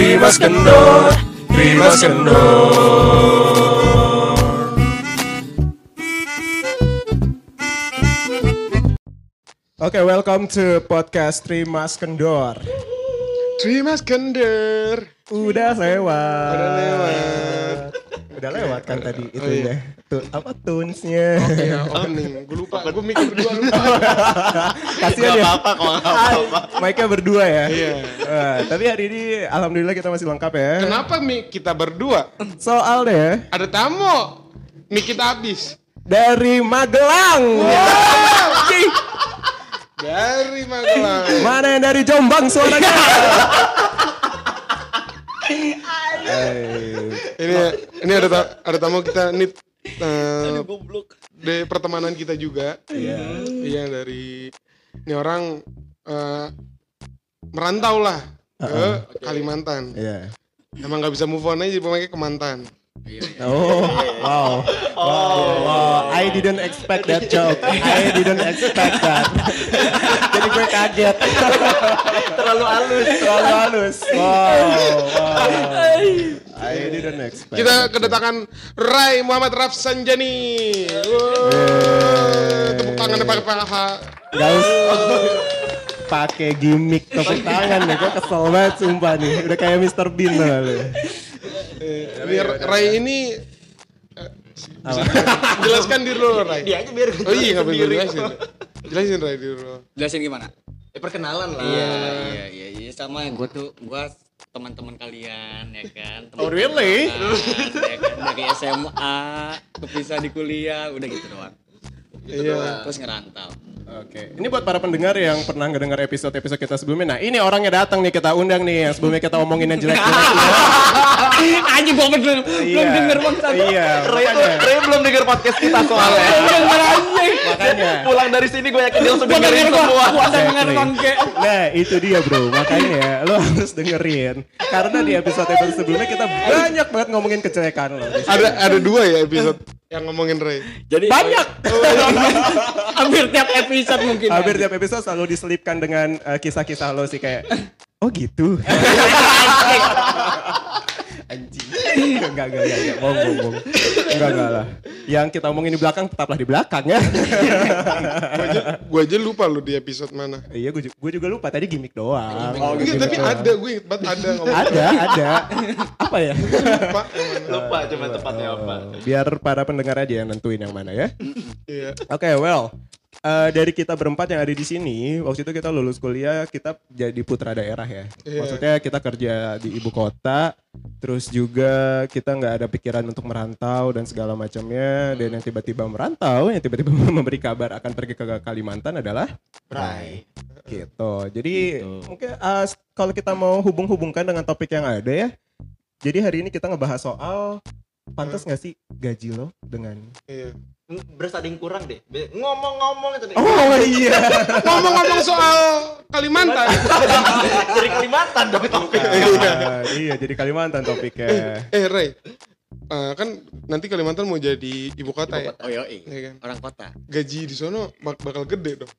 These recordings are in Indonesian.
Trimas Kendor, Trimas Kendor. Oke, welcome to podcast Trimas Kendor. Trimas Kender. Udah lewat. Udah lewat. Udah lewat kan tadi itu Oh, iya. ya. Tuh, apa tunesnya? Ya, opening. Gue lupa. Gue mikir berdua lupa. Kasihan ya. apa-apa kok apa-apa. Mic-nya berdua ya. Iya. Wah, tapi hari ini alhamdulillah kita masih lengkap ya. Kenapa Mi kita berdua? Soal deh Ada tamu. Mi kita habis. dari Magelang. Dari Magelang. Mana yang dari Jombang suaranya? Eh, ini ini ada ta- ada tamu kita ini eh, dari pertemanan kita juga. Iya. Iya dari ini orang eh, merantau lah ke Kalimantan. Iya. Emang nggak bisa move on aja pemakai ke mantan. Oh, wow. Wow, wow. I didn't expect that joke. I didn't expect that. Jadi gue kaget. Terlalu halus. Terlalu halus. Wow, wow. I didn't expect. Kita kedatangan Rai Muhammad Rafsanjani. Wow. Tepuk tangan pakai paha. Gak usah pakai gimmick tepuk tangan nih. Gue kesel banget sumpah nih. Udah kayak Mr. Bean. Ini Rai ini jelaskan diri lo Rai. Dia aja biar Oh iya boleh jelasin. Jelasin Rai diri lo. Jelasin gimana? Eh, perkenalan lah. Iya, iya, iya, iya sama gue tuh gue teman-teman kalian ya kan. Oh, really? Teman-teman, ya kan? Dari SMA, kepisah di kuliah, udah gitu doang. Iya. Terus ngerantau. Oke, ini buat para pendengar yang pernah ngedengar episode-episode kita sebelumnya. Nah, ini orangnya datang nih kita undang nih yang sebelumnya kita omongin yang jelek-jelek. Anjing gue belum belum denger bang Iya, Ray, belum denger podcast kita soalnya. makanya. Pulang dari sini gue yakin dia langsung dengerin denger semua. gue ada denger. Nah itu dia bro, makanya lo harus dengerin Karena di episode-episode sebelumnya kita banyak banget ngomongin kejelekan lo Ada ada dua ya episode yang ngomongin Ray. Jadi Banyak! hampir tiap episode mungkin. Hampir tiap episode selalu diselipkan dengan eh, kisah-kisah lo sih kayak Oh gitu? Anjing Enggak, enggak, enggak, enggak, bohong, bohong, bohong Enggak, enggak lah Yang kita omongin di belakang tetaplah di belakang ya Gue aja, gua aja lupa lo di episode mana. Iya, gue juga, juga lupa, tadi gimmick doang Oh, Gimmick tapi doang. ada gue inget banget ada ngomong Ada, ada Apa ya? lupa. Lupa cuma tepatnya apa. Biar para pendengar aja yang nentuin yang mana ya Iya. Oke, well, eh, dari kita berempat yang ada di sini, waktu itu kita lulus kuliah, kita jadi putra daerah ya. Iya. Maksudnya kita kerja di ibu kota, terus juga kita nggak ada pikiran untuk merantau dan segala macamnya. Dan yang tiba-tiba merantau, yang tiba-tiba memberi kabar akan pergi ke Kalimantan adalah Rai. Gitu. Jadi mungkin eh, kalau kita mau hubung-hubungkan dengan topik yang ada ya. Jadi hari ini kita ngebahas soal pantas nggak sih gaji lo dengan Iya. Berasa ada yang kurang deh. Ngomong-ngomong itu deh. Oh iya. Ngomong-ngomong soal Kalimantan. Dari Kalimantan dong topik. Ah, iya jadi Kalimantan topiknya. eh Ray, eh, kan nanti Kalimantan mau jadi ibu kota ya. Oh yoi. Iya kan? Orang kota. Gaji di sono bak- bakal gede dong.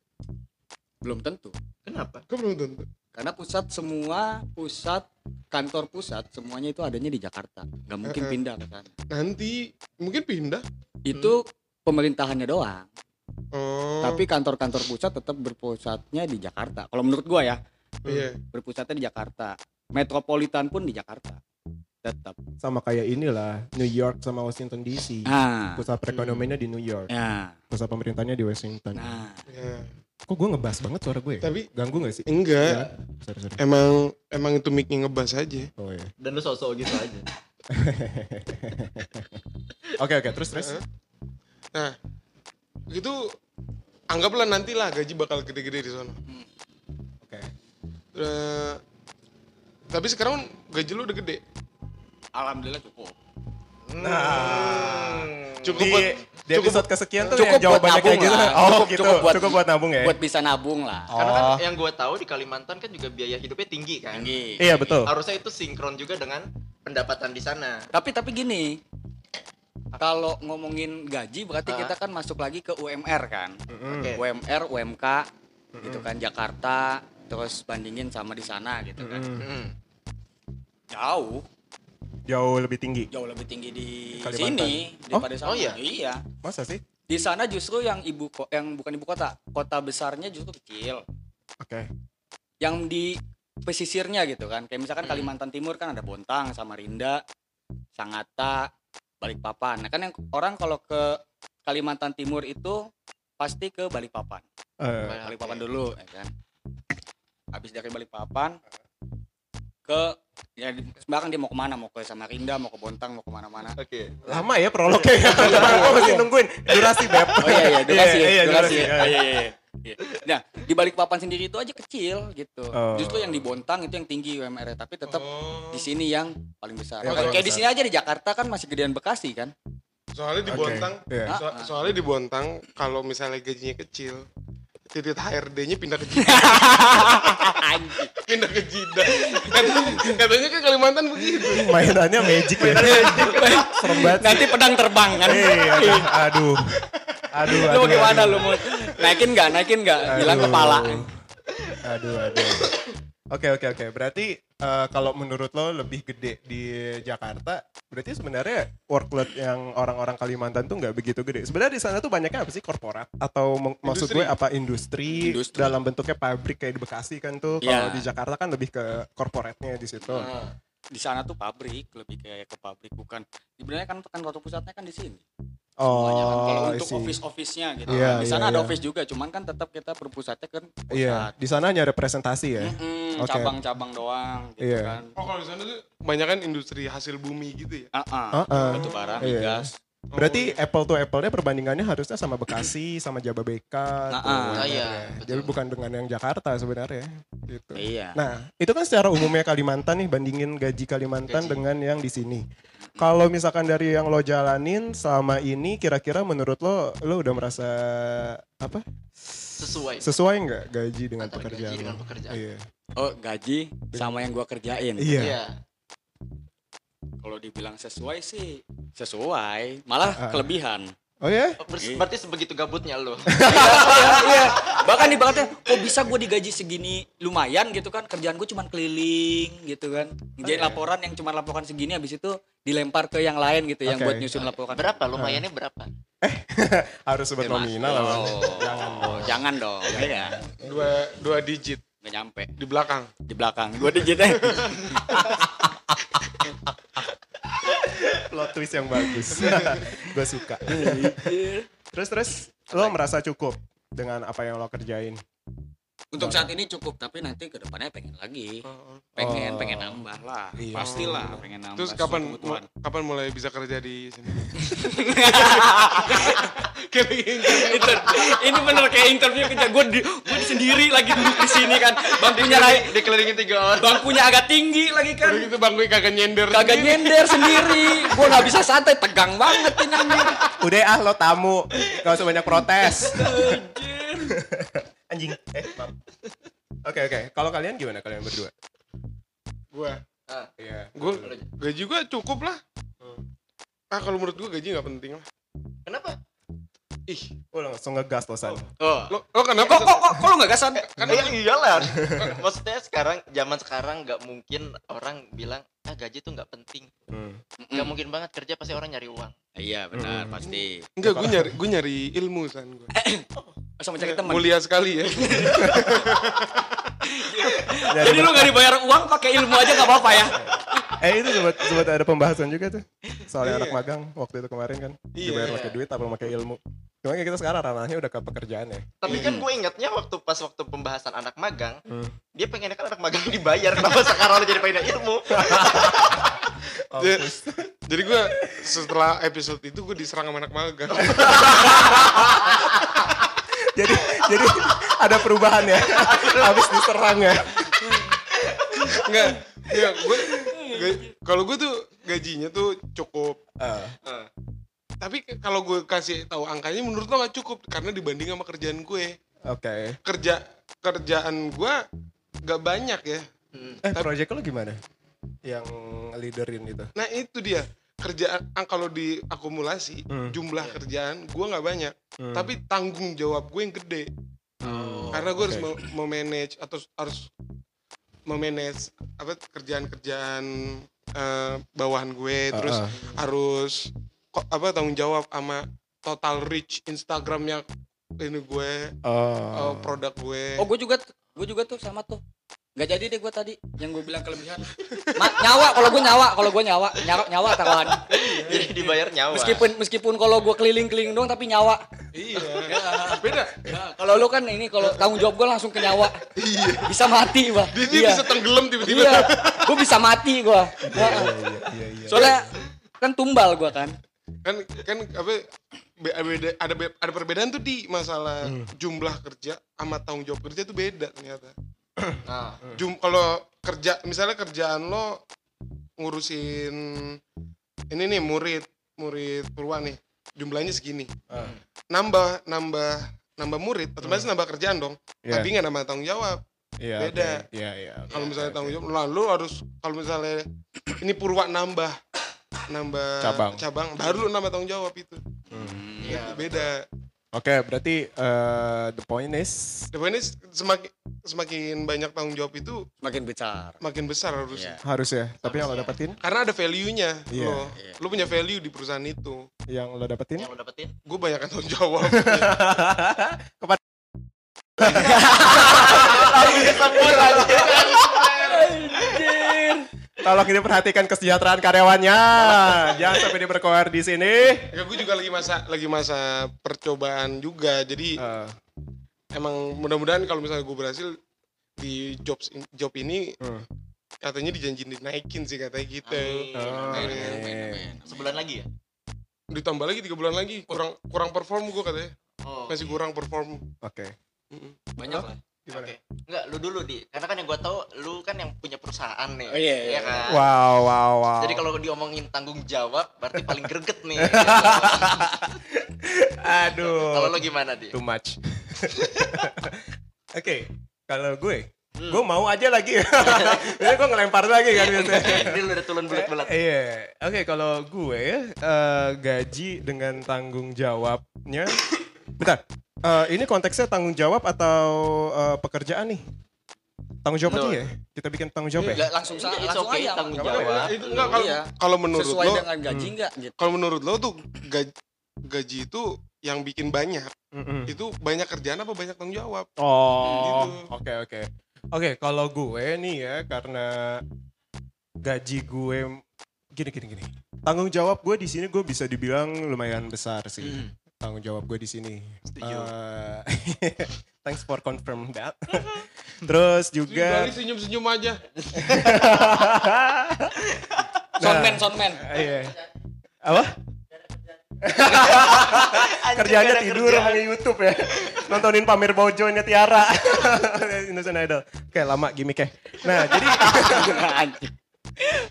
Belum tentu. Kenapa? Kok belum tentu? Karena pusat semua pusat kantor pusat semuanya itu adanya di Jakarta. Nggak mungkin Heeh. pindah ke sana. Nanti mungkin pindah. Itu pemerintahannya doang. Oh. Tapi kantor-kantor pusat tetap berpusatnya di Jakarta. Kalau menurut gua ya, iya. berpusatnya di Jakarta. Metropolitan pun di Jakarta. Tetap. Sama kayak inilah New York sama Washington DC. Nah, Pusat perekonomiannya di New York, ya. pusat pemerintahnya di Washington. Nah, Ya. Kok gue ngebas banget suara gue? ya? Tapi Ganggu gak sih? enggak. Sorry, sorry. Emang emang itu mic ngebas aja. Oh iya. Dan lu sosok gitu aja. Oke oke terus terus. Nah, itu anggaplah nanti lah gaji bakal gede-gede di sono. Oke. Eh, tapi sekarang gaji lu udah gede. alhamdulillah cukup. Nah, Cukup di, buat di episode kesekian tuh cukup jawabannya buat kayak nabung gitu. lah. Oh Cukup- gitu. cukup buat- cukup buat nabung ya. Buat bisa nabung lah. Karena kan Oh. yang gue tahu di Kalimantan kan juga biaya hidupnya tinggi kan. Tinggi. Iya betul. Harusnya itu sinkron juga dengan pendapatan di sana. Tapi tapi gini, kalau ngomongin gaji berarti Ah. kita kan masuk lagi ke UMR kan. Oke. UMR, UMK gitu kan Jakarta terus bandingin sama di sana gitu kan. Hmm. Ya jauh Jauh lebih tinggi. jauh lebih tinggi di Kalimantan. sini daripada sana Oh, iya? iya Masa sih? di sana justru yang ibu ko- yang bukan ibu kota kota besarnya justru kecil Oke. yang di pesisirnya gitu kan kayak misalkan Hmm. Kalimantan Timur kan ada Bontang Samarinda Sangatta Balikpapan. Nah kan yang orang kalau ke Kalimantan Timur itu pasti ke Balikpapan. Eh, Balikpapan dulu ya kan? Habis dari Balikpapan ke ya di- sembarang dia mau ke mana mau ke Samarinda mau ke Bontang mau ke mana-mana Oke. lama ya prolognya ya. Gue masih nungguin durasi beb. oh iya iya durasi Iya, iya, durasi durasi, ya. iya. Oh, iya, iya, iya. Iya. Nah, di Balikpapan sendiri itu aja kecil gitu. Oh. Justru yang di Bontang itu yang tinggi UMR tapi tetap Oh. di sini yang paling besar. Yang Kayak paling kayak di sini aja di Jakarta kan masih gedean Bekasi kan. Soalnya di Oke, Bontang, iya. Ah, so- soalnya di Bontang kalau misalnya gajinya kecil, titik HRD-nya pindah ke Jidah. pindah ke Jidah. Katanya, ke Kalimantan begitu. Mainannya magic ya. Serem banget. Nanti pedang terbang kan. Iya, aduh. Aduh, lu aduh. gimana aduh. lu mau naikin nggak naikin nggak hilang Aduh. kepala Aduh, aduh. Oke, oke, oke. Berarti eh, kalau menurut lo lebih gede di Jakarta, berarti sebenarnya workload yang orang-orang Kalimantan tuh nggak begitu gede. Sebenarnya di sana tuh banyaknya apa sih korporat atau meng- maksud Industri. gue apa industri, Industri. dalam bentuknya pabrik kayak di Bekasi kan tuh. Kalau Iya. di Jakarta kan lebih ke korporatnya di situ. di sana tuh pabrik lebih kayak ke pabrik bukan sebenarnya kan kantor pusatnya kan di sini Semuanya kan. kalau untuk see. office office-nya gitu Iya, di sana iya, ada iya. office juga cuman kan tetap kita berpusatnya kan pusat Iya, di sana hanya representasi ya. Mm-mm, Oke. cabang-cabang doang gitu Iya. kan Oh kalau di sana tuh banyak kan industri hasil bumi gitu ya. Ah, ah. Ah-ah. batu bara Iya. migas Berarti apple to apple-nya perbandingannya harusnya sama Bekasi, sama Jababeka. Nah, tuh, ah. Ah, iya, sebenarnya. betul. Jadi bukan dengan yang Jakarta sebenarnya. Gitu. iya Nah, itu kan secara umumnya Kalimantan nih bandingin gaji Kalimantan Gaji. dengan yang di sini. Kalau misalkan dari yang lo jalanin selama ini kira-kira menurut lo lo udah merasa apa? Sesuai. Sesuai nggak gaji dengan Antara pekerjaan? gaji dengan pekerjaan. Iya. oh gaji sama yang gua kerjain Iya. Iya. kalau dibilang sesuai sih sesuai malah Ah. kelebihan Oh ya? Oh, ber- Berarti sebegitu gabutnya lo. iya, iya. bahkan ibaratnya kok bisa gue digaji segini lumayan gitu kan kerjaan gue cuman keliling gitu kan ngerjain Oke. laporan yang cuma laporan segini habis itu dilempar ke yang lain gitu yang buat nyusun laporan Berapa? Lumayannya berapa? Harus sebut Eh, nominal lah. Oh, jangan dong jangan dong ya Dua dua digit nggak nyampe di belakang. di belakang gue digitnya Plot twist yang bagus. Gue suka. terus terus lo merasa cukup dengan apa yang lo kerjain? Untuk saat ini cukup tapi nanti ke depannya pengen lagi pengen Oh. pengen nambah lah Iya. pastilah pengen nambah Terus kapan kebutuhan. kapan mulai bisa kerja di sini? Ini bener kayak interview kerja gue di, gue di sendiri lagi duduk di sini kan bangkunya naik Dikelilingin tiga orang. bangkunya agak tinggi lagi kan Udah gitu bangku kagak nyender. kagak sendiri. nyender sendiri gue nggak bisa santai tegang banget ini Udah ah lo tamu, gak usah banyak protes. Anjing. Eh. Oke oke. Kalau kalian gimana kalian berdua? Gua, Ah, Iya. gua gaji gua cukup lah. Ah kalau menurut gua gaji nggak penting lah. Kenapa? Ih, Oh langsung ngegas lo san. oh. lo, lo kenapa? kok kok kok kok lu nggak gasan Kan iya iyalah. Maksudnya sekarang zaman sekarang nggak mungkin orang bilang ah gaji tuh nggak penting. Hmm. Nggak mungkin banget kerja pasti orang nyari uang. iya benar pasti Enggak, gue nyari gue nyari ilmu san gua. sama cari teman Mulia sekali ya. jadi lu nggak dibayar uang pakai ilmu aja nggak apa-apa ya Eh itu sempat sempat ada pembahasan juga tuh. Soalnya Iya. anak magang waktu itu kemarin kan. Iya, Dibayar iya. pakai duit apa pakai ilmu. Cuma kayak kita sekarang ranahnya udah ke pekerjaan ya. Tapi kan gue ingatnya waktu pas waktu pembahasan anak magang, Hmm. dia pengennya kan anak magang dibayar. Kenapa sekarang lo jadi pengen ilmu? Oh, Ja- Jadi gue setelah episode itu gue diserang sama anak magang. jadi jadi ada perubahan ya. Habis diserang ya. Enggak, ya gue kalau gue tuh gajinya tuh cukup. Ah, Eh, tapi kalau gue kasih tahu angkanya menurut lo gak cukup karena dibanding sama kerjaan gue. Oke. Kerja kerjaan gue gak banyak ya. Hmm. Eh project lo gimana? Yang leaderin itu. Nah itu dia kerjaan ah, kalau diakumulasi Hmm. jumlah kerjaan gue nggak banyak Hmm. tapi tanggung jawab gue yang gede karena gue harus oke. mau manage atau harus memanage apa kerjaan-kerjaan eh, bawahan gue terus Ah, ah. harus kok apa tanggung jawab sama total reach Instagramnya ini gue Oh. eh, produk gue Oh gue juga gue juga tuh sama tuh. Gak jadi deh gue tadi yang gue bilang kelebihan. Ma- nyawa kalau gue nyawa kalau gue nyawa nyawa nyawa taruhan. Jadi dibayar nyawa. Meskipun meskipun kalau gue keliling-keliling doang tapi nyawa. iya beda Nah, kalau lu kan ini kalau tanggung jawab gue langsung ke nyawa. Bisa mati bah. dia, dia bisa tenggelam tiba-tiba Iya. Gue bisa mati gue. Iya, iya, iya. Soalnya kan tumbal gue kan. kan kan apa be- beda ada ada perbedaan tuh di masalah jumlah kerja sama tanggung jawab kerja tuh beda ternyata Nah, Jum kalau kerja misalnya kerjaan lo ngurusin ini nih murid murid Purwa nih jumlahnya segini Ah. nambah nambah nambah murid otomatis nambah kerjaan dong Iya. tapi nggak nambah tanggung jawab Iya, beda. oke. Iya, iya. oke, kalau misalnya tanggung jawab lalu harus kalau misalnya ini Purwa nambah nambah Cabang. cabang baru nambah tanggung jawab itu iya. beda Oke, berarti eh, the point is The point is semakin semakin banyak tanggung jawab itu Makin besar. makin besar harusnya. Iya. harus ya. Tapi yang lo dapetin, Karena ada value-nya Iya, lo. iya. Lo punya value di perusahaan itu. yang lo dapetin Yang lo dapetin? Gue banyak tanggung jawab. Tolong ini perhatikan kesejahteraan karyawannya. Jangan sampai dia berkoar di sini. ya gue juga lagi masa lagi masa percobaan juga. Jadi Eh, emang mudah-mudahan kalau misalnya gue berhasil di jobs job ini Hmm. katanya dijanjiin dinaikin sih katanya gitu. Amin. Oh, Amin. amin. Sebulan lagi ya? Ditambah lagi tiga bulan lagi kurang kurang perform gue katanya. Oh, Masih kurang perform. Oke. Mm-mm. Banyak lah. Gimana? Oke. Enggak, lu dulu di. Karena kan yang gua tahu lu kan yang punya perusahaan nih. Oh, iya, iya. kan? Wow, wow, wow. Jadi kalau diomongin tanggung jawab berarti paling greget nih. aduh. kalau lu gimana, Di? too much. Oke, kalau gue, Hmm. gue mau aja lagi. Biasanya gue ngelempar lagi kan biasanya. Ini lu udah tulen bulat-bulat. Iya, oke kalau gue eh, gaji dengan tanggung jawabnya, bentar, eh, ini konteksnya tanggung jawab atau eh, pekerjaan nih? Tanggung jawab aja No. ya? Kita bikin tanggung jawab ya? Enggak langsung sa- It's langsung okay, aja. tanggung Nggak jawab. apa-apa. Itu enggak kalau Iya. kalau menurut Sesuai lo dengan gaji Hmm. enggak gitu. kalau menurut lo tuh gaji gaji itu yang bikin banyak Mm-mm. itu banyak kerjaan apa banyak tanggung jawab Oh, Gitu. oke oke. Oke, kalau gue nih ya karena gaji gue gini gini gini. Tanggung jawab gue di sini gue bisa dibilang lumayan besar sih. Hmm. Tanggung jawab gue di sini. Setuju. Eh, thanks for confirm that. Terus juga Balik senyum senyum aja Soundman, soundman. iya. Apa? Kerjanya tidur kerjaan. main YouTube ya. Nontonin pamer bojonya Tiara. Indonesian Idol. Oke, lama gimmicknya. Nah, jadi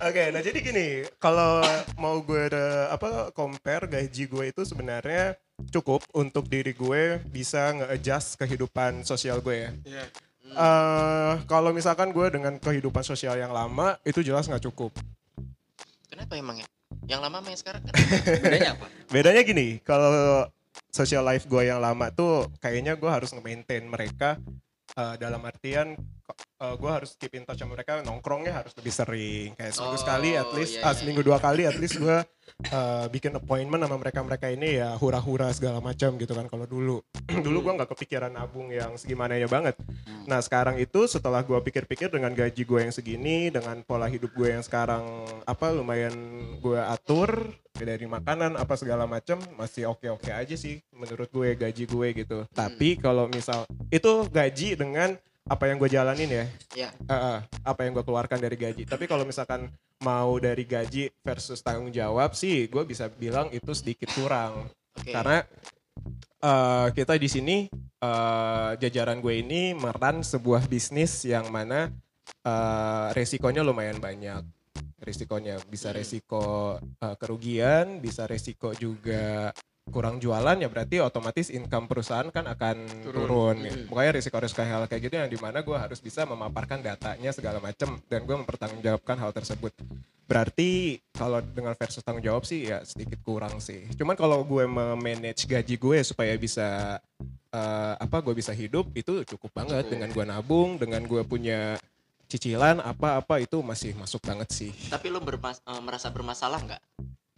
Oke, nah jadi gini, kalau mau gue ada, apa compare gaji gue itu sebenarnya cukup untuk diri gue bisa nge-adjust kehidupan sosial gue ya. Iya. Eh, kalau misalkan gue dengan kehidupan sosial yang lama itu jelas nggak cukup. Kenapa emangnya? Yang lama sama yang sekarang kan? Bedanya apa? Bedanya gini, kalau social life gue yang lama tuh kayaknya gue harus nge-maintain mereka eh, dalam artian gue harus keep in touch sama mereka nongkrongnya harus lebih sering kayak seminggu Oh, sekali at least iya, ah, iya, seminggu dua kali at least gue eh, bikin appointment sama mereka mereka ini ya hura-hura segala macam gitu kan. Kalau dulu dulu gue nggak kepikiran nabung yang segimana ya banget nah sekarang itu setelah gue pikir-pikir dengan gaji gue yang segini dengan pola hidup gue yang sekarang apa lumayan gue atur dari makanan apa segala macam masih oke-oke aja sih menurut gue gaji gue gitu. Tapi kalau misal itu gaji dengan apa yang gue jalanin ya Iya. Eh, eh, apa yang gue keluarkan dari gaji. Tapi kalau misalkan mau dari gaji versus tanggung jawab sih, gue bisa bilang itu sedikit kurang. Oke. Karena eh, kita di sini eh, jajaran gue ini meran sebuah bisnis yang mana eh, resikonya lumayan banyak. Risikonya bisa resiko eh, kerugian, bisa resiko juga kurang jualan ya berarti otomatis income perusahaan kan akan turun, ya. Makanya risiko-risiko hal kayak gitu yang di mana gue harus bisa memaparkan datanya segala macam dan gue mempertanggungjawabkan hal tersebut. Berarti kalau dengan versus tanggung jawab sih ya sedikit kurang sih. Cuman kalau gue memanage gaji gue supaya bisa eh, apa gue bisa hidup itu cukup banget dengan gue nabung, dengan gue punya cicilan apa-apa itu masih masuk banget sih Tapi lo bermas- eh, merasa bermasalah nggak?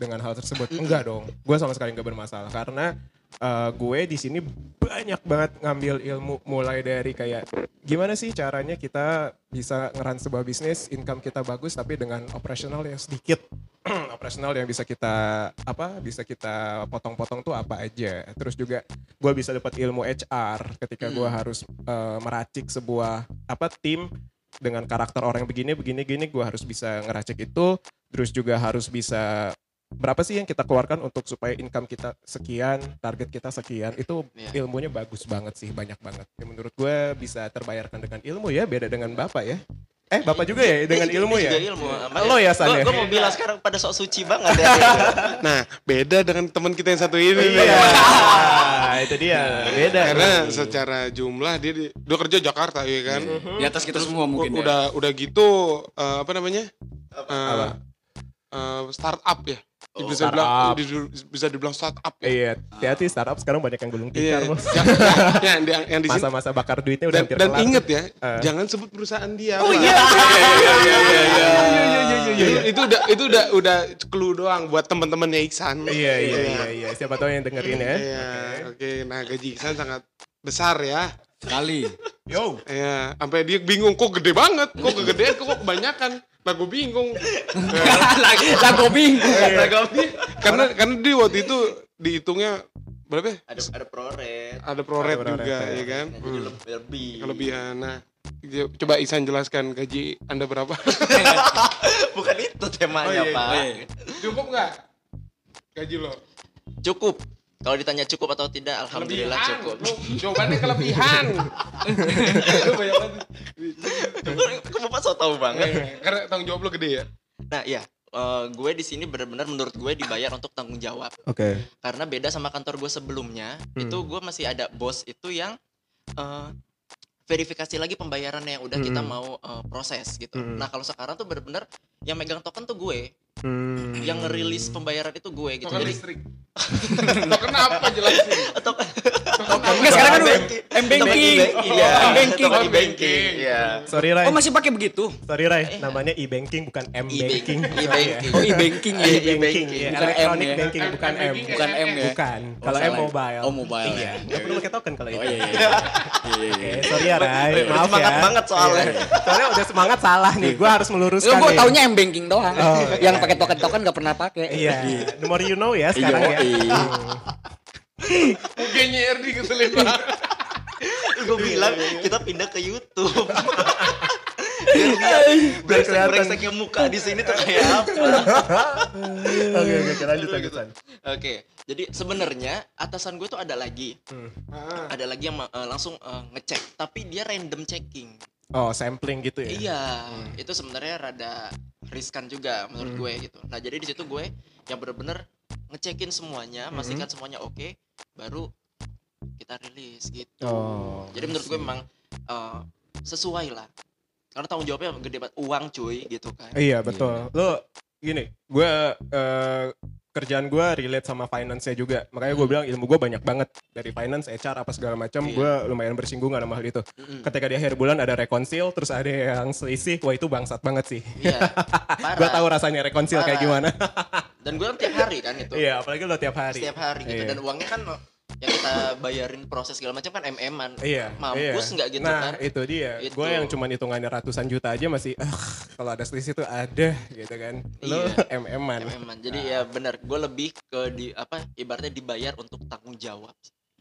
Dengan hal tersebut. Enggak dong, gue sama sekali nggak bermasalah karena uh, gue di sini banyak banget ngambil ilmu mulai dari kayak gimana sih caranya kita bisa ngeran sebuah bisnis, income kita bagus tapi dengan operasional yang sedikit. operasional yang bisa kita apa bisa kita potong-potong tuh apa aja. Terus juga gue bisa dapat ilmu HR ketika gue harus uh, meracik sebuah apa tim dengan karakter orang yang begini begini gini gue harus bisa ngeracik itu terus juga harus bisa berapa sih yang kita keluarkan untuk supaya income kita sekian target kita sekian itu Iya. ilmunya bagus banget sih banyak banget ya, menurut gue bisa terbayarkan dengan ilmu ya beda dengan bapak ya eh bapak juga ya dengan Dia juga- ilmu dia ya juga ilmu. Lo ya, San, ya? Gue mau bilang sekarang pada sok suci banget ya. Nah, beda dengan teman kita yang satu ini. iya nih. itu dia beda Karena nih. secara jumlah dia di, dia kerja Jakarta ya kan. Di atas kita semua mungkin ya. udah udah gitu eh, apa namanya? Eh, Apa? eh, startup ya. Oh, bisa startup. dibilang di- bisa dibilang startup ya. iya hati-hati startup sekarang banyak yang gulung Iya. tikar bos Ya, ya, yang, yang, yang di sini masa-masa bakar duitnya udah dan, hampir dan kelar inget ya, Eh. jangan sebut perusahaan dia. Oh Pak. iya. Itu, itu udah itu udah udah clue doang buat teman-temannya Iksan. iya iya iya iya siapa tahu yang dengerin ya Iya, oke. Nah, gaji Iksan sangat besar ya. Sekali. yo Iya, sampai dia bingung kok gede banget, kok kegedean, kok kebanyakan. Nah, gue bingung. Lah gue bingung. karena karena dia waktu itu dihitungnya berapa ya? ada ada proret. Ada proret proret, juga, ya. ya kan? Nah, Hmm. lebih. lebih. Kelebihan. Nah, coba Iksan jelaskan gaji Anda berapa? Bukan itu temanya, Oh, iya, Pak. iya. Cukup nggak? Gaji lo? Cukup. Kalau ditanya cukup atau tidak, alhamdulillah Kelebihan. cukup. Lu jawabannya kelebihan. Lu banyak banget. Kok Bapak so tahu banget. Iya, Karena tanggung jawab lo gede ya. Nah, iya. Eh, gue di sini benar-benar menurut gue dibayar untuk tanggung jawab. oke Karena beda sama kantor gue sebelumnya, Hmm. itu gue masih ada bos itu yang eh, verifikasi lagi pembayarannya yang udah kita Hmm. mau eh, proses gitu. Hmm. Nah, kalau sekarang tuh benar-benar yang megang token tuh gue, Hmm. yang ngerilis pembayaran itu gue gitu. Token Jadi listrik. Token apa jelasin? atau Enggak sekarang kan udah M-banking. Iya, M-banking. token e-banking. Iya. sorry Rai Oh masih pakai begitu? sorry Rai namanya e-banking bukan m-banking E-banking. Oh e-banking ya. e-banking ya. Bukan M electronic ya. banking bukan M Bukan M ya. bukan Oh, kalau M mobile Oh, mobile, iya ya. nggak perlu pakai token kalau Oh itu iya iya. Iya iya. Eh, sorry ya Rai, maaf semangat ya. banget soalnya. Iya. Soalnya udah semangat salah nih, gue harus Lu meluruskan gue taunya M-banking doang. Oh, Yang iya. Pakai token-token gak pernah pakai. Iya, the more you know ya sekarang ya. Iya. Mungkin RD keselin banget. gue bilang kita pindah ke YouTube. Biar kelihatan. brengseknya muka di sini tuh kayak apa. Oke, oke, lanjut, lanjut. Oke, jadi sebenarnya atasan gue tuh ada lagi, Ah, ada lagi yang eh, langsung eh, ngecek, tapi dia random checking. Oh, sampling gitu ya? Iya, itu sebenarnya rada riskan juga menurut Hmm. gue gitu. Nah jadi di situ gue yang bener-bener ngecekin semuanya, Hmm. memastikan semuanya oke, baru kita rilis gitu. Oh, Jadi menurut gue memang eh, sesuai lah. Karena tanggung jawabnya gede banget uang cuy gitu kan. Iya, betul. Lo gini, gue eh, kerjaan gue relate sama finance-nya juga. Makanya gue bilang ilmu gue banyak banget dari finance, HR apa segala macam. Iya. Gue lumayan bersinggungan sama hal itu. Mm-mm. Ketika di akhir bulan ada rekonsil, terus ada yang selisih, wah itu bangsat banget sih. Iya. Gue tahu rasanya rekonsil kayak gimana. Dan gue kan tiap hari kan itu. Iya, apalagi lo tiap hari. Setiap hari gitu. Iya. Dan uangnya kan yang kita bayarin proses segala macam kan MM-an. Iya, Mampus iya. nggak gitu nah, kan? itu dia. Itu. Gue yang cuman hitungannya ratusan juta aja masih, ah, kalau ada selisih tuh ada gitu kan. Lo Iya. MM-an. MM-an. Jadi ya benar, gue lebih ke di apa ibaratnya dibayar untuk tanggung jawab.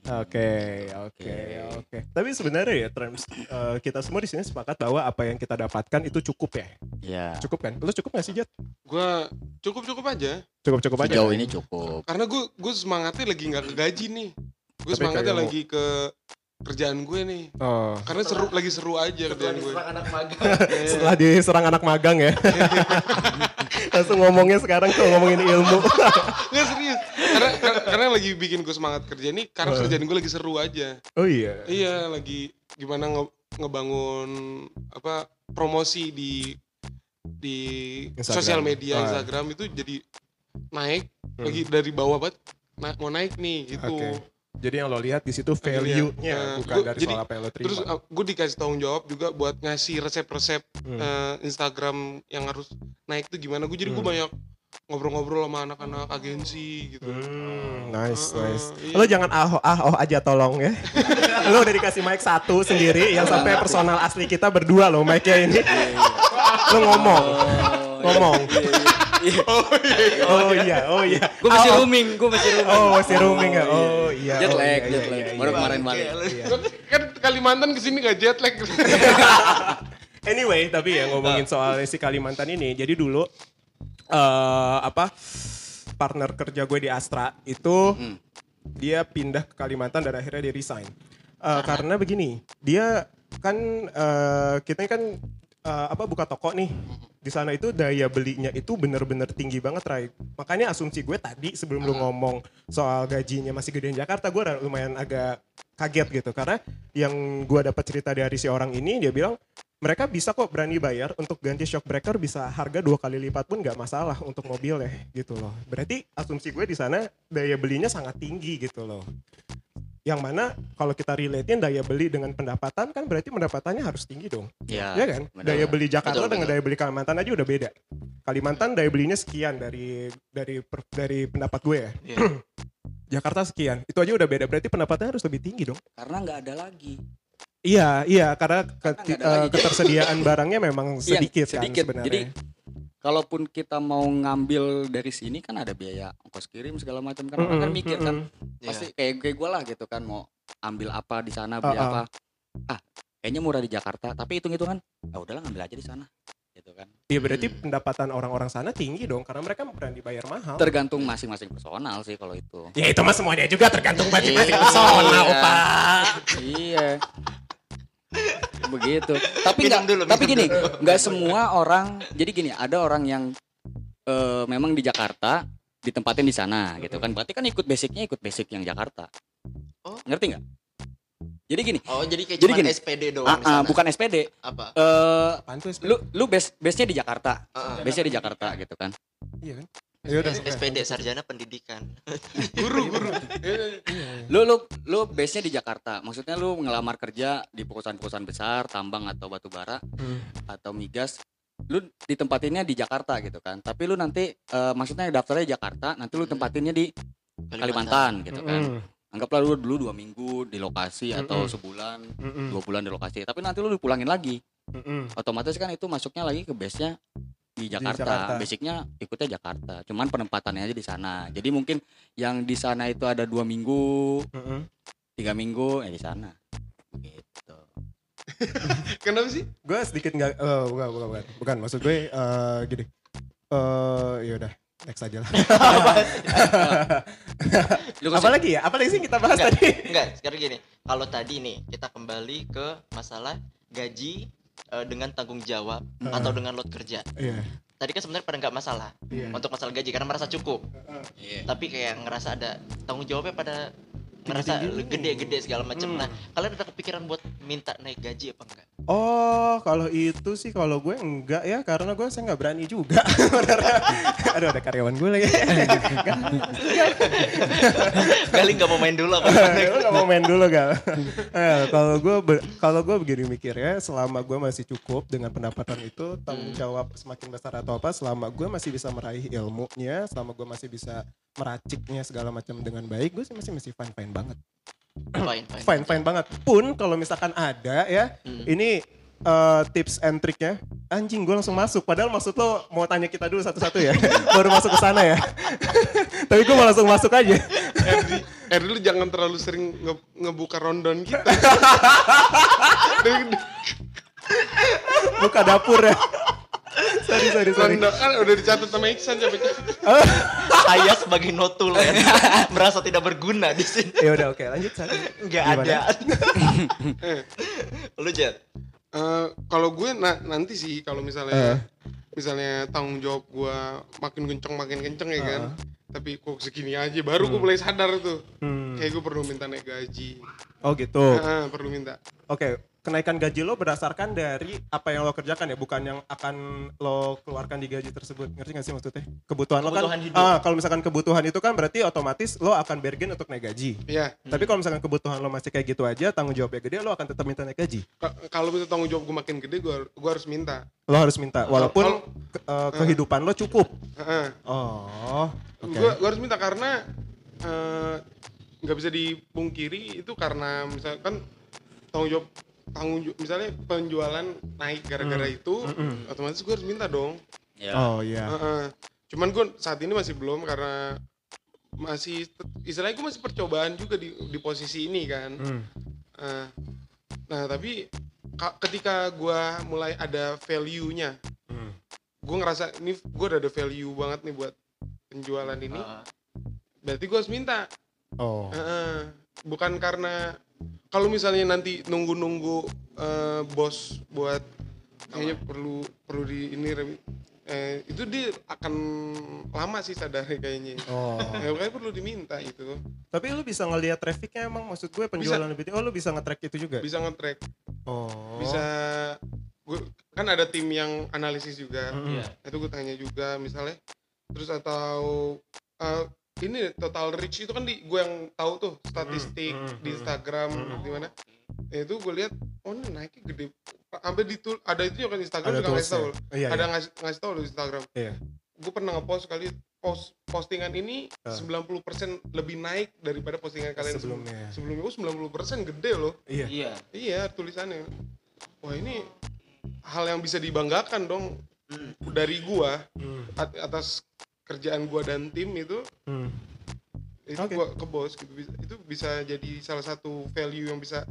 Oke, oke, oke. Tapi sebenarnya ya, terms eh, kita semua di sini sepakat bahwa apa yang kita dapatkan itu cukup ya. Iya. Cukup kan? Lo cukup gak sih Jet? Gua cukup-cukup aja. Cukup-cukup aja. Sejauh kan? ini cukup. Karena gue gue semangatnya lagi nggak ke gaji nih. Gue semangatnya lagi ke kerjaan gue nih. Oh. Karena seru lagi seru aja kerjaan gue. anak magang. Setelah diserang anak magang ya. Langsung ngomongnya sekarang tuh ngomongin ilmu. Nggak serius. Karena karena, karena lagi bikin gue semangat kerja nih. Karena kerjaan gue lagi seru aja. oh iya. Iya, lagi gimana nge- ngebangun apa promosi di di Instagram. sosial media Ah. Instagram itu jadi naik Hmm. lagi dari bawah banget na- mau naik nih gitu. Oke. Jadi yang lo lihat di situ value-nya Nah, bukan gua- dari jadi- soal apa yang lo terima. Terus gue dikasih tanggung jawab juga buat ngasih resep-resep Hmm. eh, Instagram yang harus naik tuh gimana. Gue jadi gue Hmm. banyak ngobrol-ngobrol sama anak-anak agensi gitu. Hmm, nice, Heeh, nice. iya. Lo jangan ah oh, ah oh aja tolong ya. lo udah dikasih mic satu sendiri yang sampai personal asli kita berdua lo mic-nya ini. lo ngomong, ngomong. Oh iya, oh iya. Gue masih oh, rooming, gue masih rooming. Oh, masih rooming ya. Oh iya. Jet oh, lag, iya, jet iya, lag. iya, Baru iya. kemarin balik. Iya. Kan Kalimantan ke sini gak jet lag. Anyway, tapi ya ngomongin soal si Kalimantan ini, jadi dulu eh apa partner kerja gue di Astra itu Hmm. dia pindah ke Kalimantan dan akhirnya dia resign. Eh, karena begini, dia kan eh, kita kan eh, apa buka toko nih. Di sana itu daya belinya itu bener-bener tinggi banget, Rai. Makanya asumsi gue tadi sebelum lu ngomong soal gajinya masih gedein Jakarta, gue lumayan agak kaget gitu. Karena yang gue dapat cerita dari si orang ini, dia bilang mereka bisa kok berani bayar untuk ganti shock breaker bisa harga dua kali lipat pun nggak masalah untuk mobil ya gitu loh. Berarti asumsi gue di sana daya belinya sangat tinggi gitu loh. Yang mana kalau kita relatein daya beli dengan pendapatan kan berarti pendapatannya harus tinggi dong. Iya. Ya kan? benar. Daya beli Jakarta Betul, dengan betul. daya beli Kalimantan aja udah beda. Kalimantan daya belinya sekian dari dari per- dari pendapat gue ya. Iya. Jakarta sekian. Itu aja udah beda. Berarti pendapatannya harus lebih tinggi dong. Karena nggak ada lagi. Iya, iya karena ke- Karena eh, lagi. ketersediaan barangnya memang Iya, sedikit, kan sedikit. sebenarnya. Jadi kalaupun kita mau ngambil dari sini kan ada biaya ongkos kirim segala macam kan orang kan Mm-mm, mikir kan mm-mm. pasti kayak kayak gue lah gitu kan mau ambil apa di sana beli Uh-uh. apa ah kayaknya murah di Jakarta tapi hitung hitungan ah udahlah ngambil aja di sana gitu kan Iya berarti Hmm. pendapatan orang-orang sana tinggi dong karena mereka berani bayar mahal. tergantung masing-masing personal sih kalau itu ya itu mah semuanya juga tergantung masing-masing Iya. personal, Opa. iya begitu tapi nggak dulu, tapi gini nggak semua orang jadi gini ada orang yang eh, memang di Jakarta ditempatin di sana gitu kan berarti kan ikut basicnya ikut basic yang Jakarta Oh. ngerti nggak jadi gini Oh jadi kayak Jadi cuma gini, SPD doang ah, sana. bukan SPD apa? eh SPD? lu lu base base nya di Jakarta Ah, ah. base nya di Jakarta gitu kan Iya kan? Ya udah. SPD sarjana pendidikan. Guru, guru. lu lu lu base nya di Jakarta maksudnya lu ngelamar kerja di perusahaan-perusahaan besar tambang atau batu bara Hmm. atau migas lu ditempatinnya di Jakarta gitu kan tapi lu nanti eh, maksudnya daftarnya di Jakarta nanti lu tempatinnya di Kalimantan gitu kan Mm-mm. anggaplah lu dulu dua minggu di lokasi atau Mm-mm. sebulan Mm-mm. dua bulan di lokasi tapi nanti lu dipulangin lagi Mm-mm. otomatis kan itu masuknya lagi ke base nya di Jakarta. Jakarta. basicnya ikutnya Jakarta cuman penempatannya aja di sana jadi mungkin yang di sana itu ada dua minggu Mm-mm. tiga minggu ya di sana gitu Kenapa sih? Gue sedikit nggak, eh, bukan, bukan, bukan, bukan. Maksud gue eh, gini. Eh, ya udah, next aja lah. Apalagi ya? Apalagi sih kita bahas Enggak. tadi? Enggak, sekarang gini. Kalau tadi nih kita kembali ke masalah gaji eh, dengan tanggung jawab Hmm. atau dengan load kerja. Iya. Tadi kan sebenarnya pada nggak masalah Iya. untuk masalah gaji karena merasa cukup. Iya. Tapi kayak ngerasa ada tanggung jawabnya pada ngerasa gede-gede segala macam. Hmm. Nah, kalian ada kepikiran buat minta naik gaji apa enggak? Oh, kalau itu sih kalau gue enggak ya, karena gue saya nggak berani juga. Aduh, ada karyawan gue lagi. Kali nggak mau main dulu apa? Gue nggak mau main dulu gal. Eh, kalau gue kalau gue begini mikirnya, selama gue masih cukup dengan pendapatan itu, tanggung jawab semakin besar atau apa, selama gue masih bisa meraih ilmunya, selama gue masih bisa meraciknya segala macam dengan baik, gue sih masih masih fine fine banget. Fine, fine. Fine fine banget. Pun kalau misalkan ada ya, Hmm. ini eh, tips and triknya anjing gue langsung masuk padahal maksud lo mau tanya kita dulu satu-satu ya baru masuk ke sana ya tapi gue mau langsung masuk aja Erdi, Erdi lu jangan terlalu sering nge- ngebuka rundown kita. Buka dapur ya sorry sorry sorry kan udah dicatat sama Iksan sampai Saya sebagai notulen merasa tidak berguna di sini. ya udah oke lanjut Sari. Nggak Gimana? ada. Lu Jet? Eh, kalau gue na- nanti sih kalau misalnya misalnya tanggung jawab gue makin kenceng makin kenceng ya kan tapi kok segini aja baru gue mulai sadar tuh Hmm. kayak gue perlu minta naik gaji oh gitu Ah, perlu minta oke kenaikan gaji lo berdasarkan dari apa yang lo kerjakan ya, bukan yang akan lo keluarkan di gaji tersebut. Ngerti gak sih maksudnya? Kebutuhan, lo kan, Kebutuhan hidup. ah, kalau misalkan kebutuhan itu kan berarti otomatis lo akan bargain untuk naik gaji. Iya. Tapi kalau misalkan kebutuhan lo masih kayak gitu aja, tanggung jawabnya gede, lo akan tetap minta naik gaji. Ka- Kalau itu tanggung jawab gue makin gede, gue gue harus minta. Lo harus minta, walaupun Kalau- ke- eh, kehidupan lo cukup. Heeh. Oh, oke. Gue gue harus minta karena eh, nggak bisa dipungkiri itu karena misalkan tanggung jawab tanggung misalnya penjualan naik gara-gara itu otomatis gue harus minta dong. Ya. Oh iya. Heeh. Cuman gue saat ini masih belum karena masih istilahnya gue masih percobaan juga di di posisi ini kan. Hmm. Eh, nah tapi ka- ketika gue mulai ada value-nya, Hmm. gue ngerasa ini gue udah ada value banget nih buat penjualan ini. Ah, Berarti gue harus minta. Oh. Heeh. bukan karena kalau misalnya nanti nunggu-nunggu eh, bos buat kayaknya perlu perlu di ini remi- eh, itu dia akan lama sih sadarnya kayaknya. Oh. Ya, kayaknya perlu diminta itu. Tapi lu bisa ngelihat trafficnya emang maksud gue penjualan lebih tinggi. Oh lu bisa nge-track itu juga? Bisa nge-track, Oh. bisa gue kan ada tim yang analisis juga. Mm-mm. Iya. Itu gue tanya juga misalnya terus atau eh, ini total reach itu kan di gue yang tahu tuh statistik Mm, mm, di mm, Instagram mm. di mana Ya, itu gue lihat oh ini naiknya gede sampai di tul- ada itu juga kan Instagram Ada juga ngasih tahu toolsnya. Iya, ada iya. ngasih ngasih tahu loh di Instagram Iya. gue pernah ngepost kali post postingan ini Ah. 90% lebih naik daripada postingan kalian sebelum- Sebelumnya. sebelumnya oh 90% gede loh Iya. Iya. iya tulisannya wah ini hal yang bisa dibanggakan dong dari gua Hmm. at- atas kerjaan gua dan tim itu Hmm. itu Oke. gua ke bos gitu Bisa- itu bisa jadi salah satu value yang bisa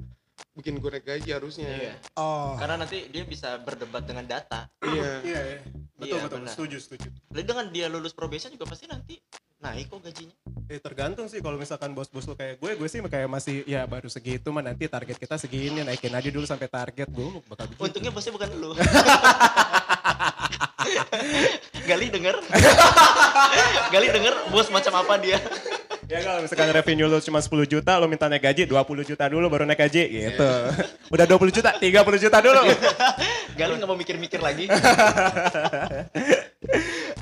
bikin gue naik gaji harusnya Iya. Oh. Karena nanti dia bisa berdebat dengan data. iya Iya, iya. Betul, Iya, betul. benar. Setuju, setuju. Lalu dengan dia lulus probation juga pasti nanti naik kok gajinya. Eh, tergantung sih kalau misalkan bos-bos lu kayak gue, gue sih kayak masih ya baru segitu mah nanti target kita segini naikin aja dulu sampai target gue bakal begitu. Untungnya bosnya bukan lu. Gali denger. Gali denger bos macam apa dia. Ya kalau misalkan revenue lu cuma 10 juta, lu minta naik gaji 20 juta dulu baru naik gaji gitu. Udah 20 juta, 30 juta dulu. Gali nggak mau mikir-mikir lagi.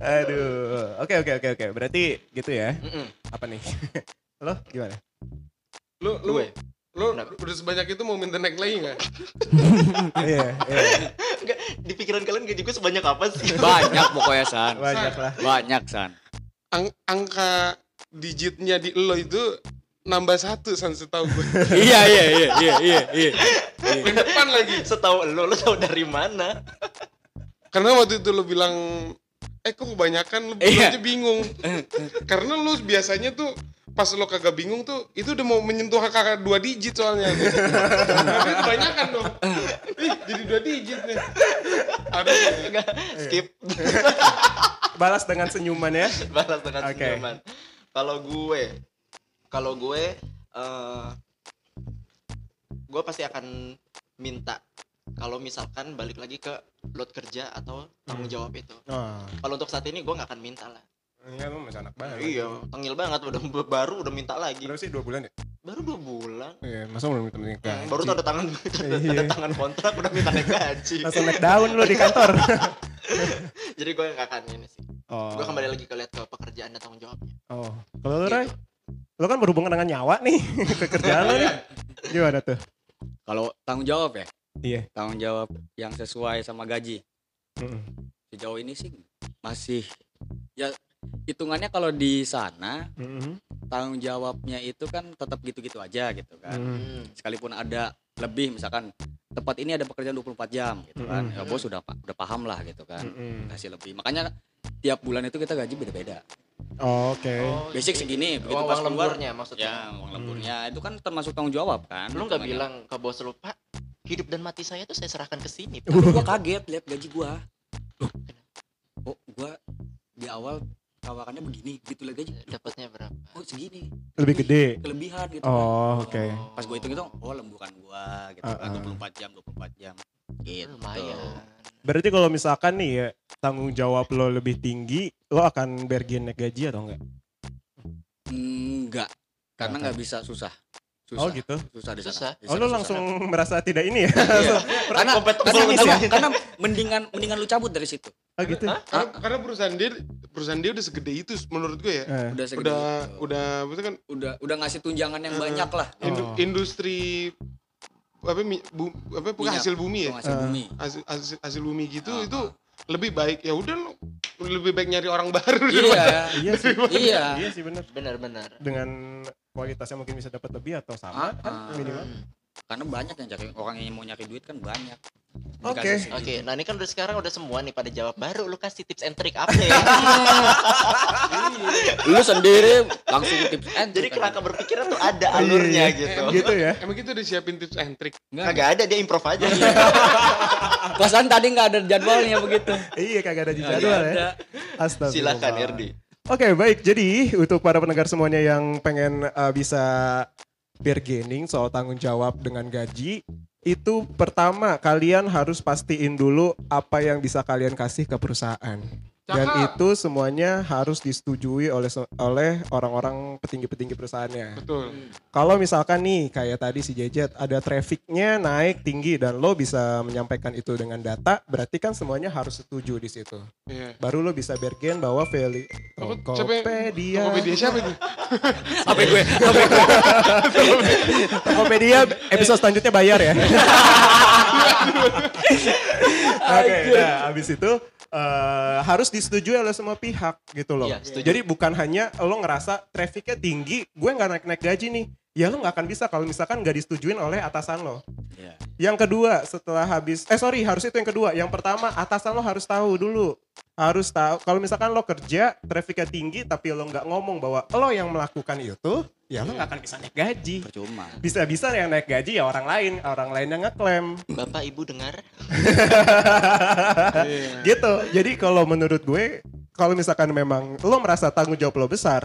Aduh. Oke oke oke oke. Berarti gitu ya. Apa nih? Lo gimana? lu lu Gue. Lu Kenapa? udah sebanyak itu mau minta naik lagi nggak Iya, iya. Nggak, di pikiran kalian gaji gue sebanyak apa sih? Banyak pokoknya San. Banyak lah. Banyak San. Ang- angka digitnya di lo itu nambah satu san setahu gue iya iya iya iya iya iya. di depan lagi Setahu lo, lo tahu dari mana? karena waktu itu lo bilang eh kok kebanyakan lo Iya. aja bingung karena lo biasanya tuh pas lo kagak bingung tuh itu udah mau menyentuh angka dua digit soalnya tapi kebanyakan dong Ih, jadi dua digit nih Nggak, skip. Balas dengan senyuman ya. Balas dengan Oke. senyuman. Kalau gue, kalau gue, eh gue pasti akan minta kalau misalkan balik lagi ke load kerja atau tanggung jawab itu. Oh, Kalau untuk saat ini gue nggak akan minta lah. iya lu masih anak banget. Iya, tengil banget udah baru udah minta lagi. Berapa sih dua bulan ya? Baru dua bulan. Iya, masa belum minta naik gaji? Baru tanda tangan tanda, tanda tangan kontrak udah minta naik gaji. langsung naik daun lu di kantor. Jadi gue nggak akan ini sih. Oh. Gue kembali lagi ke lihat ke pekerjaan dan tanggung jawabnya. Oh. Kalau lu Ray, lu kan berhubungan dengan nyawa nih, pekerjaan lu nih. Gimana tuh? Kalau tanggung jawab ya, Iya. tanggung jawab yang sesuai sama gaji. Mm-mm. Sejauh ini sih masih ya hitungannya kalau di sana Mm-mm. tanggung jawabnya itu kan tetap gitu-gitu aja gitu kan. Mm. Hmm. Sekalipun ada lebih misalkan tempat ini ada pekerjaan 24 jam gitu kan. Mm-mm. Ya bos udah pa- udah paham lah gitu kan. Mm-mm. Kasih lebih. Makanya tiap bulan itu kita gaji beda-beda. Oh, Oke. Oh, Basic jadi- segini, begitu Oh, pas uang keluar lemburnya maksudnya. ya uang lemburnya itu kan termasuk tanggung jawab kan. Lu nggak bilang ke bos lu, Pak, hidup dan mati saya tuh saya serahkan ke sini. Pak." Tapi gua kaget lihat gaji gua. Loh, oh gua di awal tawakannya begini, gitu lihat gaji. Dapatnya berapa? Oh segini, Lebih gede. kelebihan gitu. kan. Oh, oke. Pas gue hitung hitung, oh lemburan gua gitu kan, Uh-uh. 24 jam, 24 jam. Gitu. Lumayan. Berarti kalau misalkan nih ya tanggung jawab lo lebih tinggi, lo akan bergen naik gaji atau enggak? Enggak, karena nggak bisa susah. Susah. Oh gitu. Susah di sana. Susah. Di Oh lu susah. langsung merasa tidak ini ya? Iya. karena karena, ya. karena mendingan mendingan lu cabut dari situ. Oh gitu. karena, karena perusahaan dia perusahaan dia udah segede itu menurut gue ya Eh. Udah segede udah itu. udah maksudnya kan udah udah ngasih tunjangan yang banyak lah. indu- Oh. industri apa mi- bu, apa bukan Minyak. hasil bumi ya Hasil bumi. hasil, hasil, hasil bumi gitu Ah, itu lebih baik ya udah lu lebih baik nyari orang baru Iya. Iya sih. Iya. Iya sih bener. Benar-benar. Dengan kualitasnya mungkin bisa dapat lebih atau sama Ah, kan ah. minimal. Karena banyak yang cari orang yang mau nyari duit kan banyak. Oke. Dikasih Oke, sedikit. nah ini kan udah sekarang udah semua nih pada jawab baru lu kasih tips and trick apa ya? Lu sendiri langsung tips and Jadi trick kerangka aja. berpikirnya tuh ada alurnya Iya, gitu. Gitu ya. emang kita udah siapin tips and trick Enggak. Kagak ada dia improv aja. Perasaan tadi nggak ada jadwalnya begitu. Iya kagak ada jadwal ya. Astagfirullah. Silakan Erdi. Oke baik. Jadi untuk para pendengar semuanya yang pengen uh, bisa bargaining soal tanggung jawab dengan gaji itu pertama kalian harus pastiin dulu apa yang bisa kalian kasih ke perusahaan dan Cakep. itu semuanya harus disetujui oleh oleh orang-orang petinggi-petinggi perusahaannya. betul Kalau misalkan nih kayak tadi si Jejet ada trafficnya naik tinggi dan lo bisa menyampaikan itu dengan data, berarti kan semuanya harus setuju di situ. iya Baru lo bisa bargain bahwa value Tokopedia. Tokopedia siapa itu Apa gue? Tokopedia episode selanjutnya bayar ya. Oke, nah abis itu eh, harus disetujui oleh semua pihak gitu loh. Iya, setuju. Jadi bukan hanya lo ngerasa trafficnya tinggi, gue nggak naik-naik gaji nih. Ya lo nggak akan bisa kalau misalkan nggak disetujuin oleh atasan lo. Iya. Yang kedua setelah habis, eh sorry harus itu yang kedua. Yang pertama atasan lo harus tahu dulu. Harus tahu kalau misalkan lo kerja trafficnya tinggi tapi lo nggak ngomong bahwa lo yang melakukan itu, ya lo nggak akan bisa naik gaji. Percuma. Bisa-bisa yang naik gaji ya orang lain, orang lain yang ngeklaim. Bapak Ibu dengar? gitu. Jadi kalau menurut gue, kalau misalkan memang lo merasa tanggung jawab lo besar,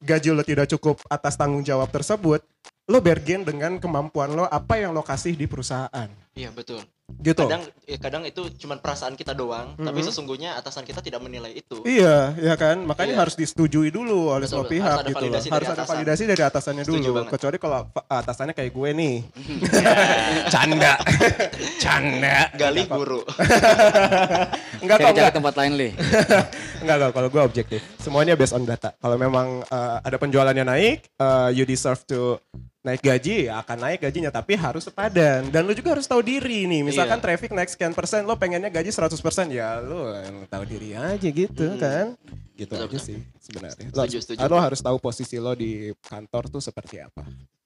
gaji lo tidak cukup atas tanggung jawab tersebut, lo bargain dengan kemampuan lo apa yang lo kasih di perusahaan. Iya betul. Gitu. Kadang ya kadang itu cuma perasaan kita doang, tapi sesungguhnya atasan kita tidak menilai itu. Iya, ya kan? Makanya Iya. harus disetujui dulu oleh semua pihak Harus ada gitu loh. validasi dari Harus ada atasan. validasi dari atasannya Setuju dulu. banget. Kecuali kalau atasannya kayak gue nih. Canda. Canda. Galih guru. Enggak kok, enggak. tempat lain, Li. Enggak, enggak. Kalau gue objektif. Semuanya based on data. Kalau memang uh, ada penjualannya naik, uh, you deserve to naik gaji, ya akan naik gajinya. Tapi harus sepadan. Dan lu juga harus tahu diri nih. Misalkan Iya. traffic naik sekian persen, lo pengennya gaji 100%. Ya lu yang tahu diri aja gitu kan. Gitu Betul, aja betul. sih sebenarnya. Lo, Setuju, harus- setuju. lo harus tahu posisi lo di kantor tuh seperti apa.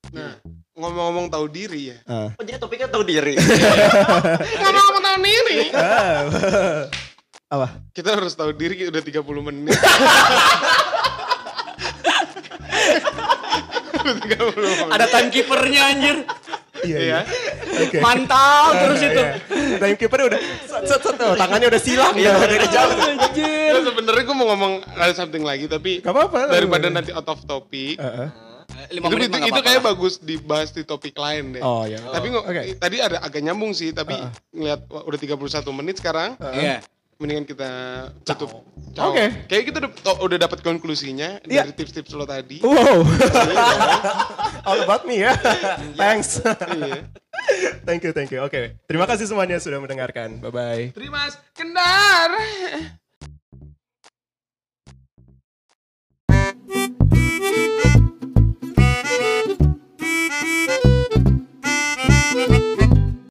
nah ngomong-ngomong tahu diri ya Ah. Oh, jadi topiknya tahu diri. ngomong-ngomong tahu diri Ah, apa? kita harus tahu diri udah 30 menit Udah 30 menit. Ada timekeepernya anjir. Iya, Iya. Oke. Mantap terus Iya, itu. iya. Timekeeper udah set set set tuh, tangannya udah silang ya dari jauh. Anjir. Nah, sebenarnya gue mau ngomong ada something lagi tapi Gak apa-apa. daripada nanti out of topic Heeh. Lima itu, menit itu, itu kayak bagus dibahas di topik lain deh Oh ya. tapi ngo- Oke. tadi ada agak nyambung sih tapi ngeliat wah, udah 31 menit sekarang Iya mendingan kita tutup. Oke. Okay. Kayak kita udah, oh, udah dapat konklusinya yeah. dari iya. tips-tips lo tadi. Wow. Iya. All about me ya. Thanks. Iya. Thank you, thank you. Oke, okay. terima kasih semuanya sudah mendengarkan. Bye-bye. Terima kasih. Kendar. Thank you.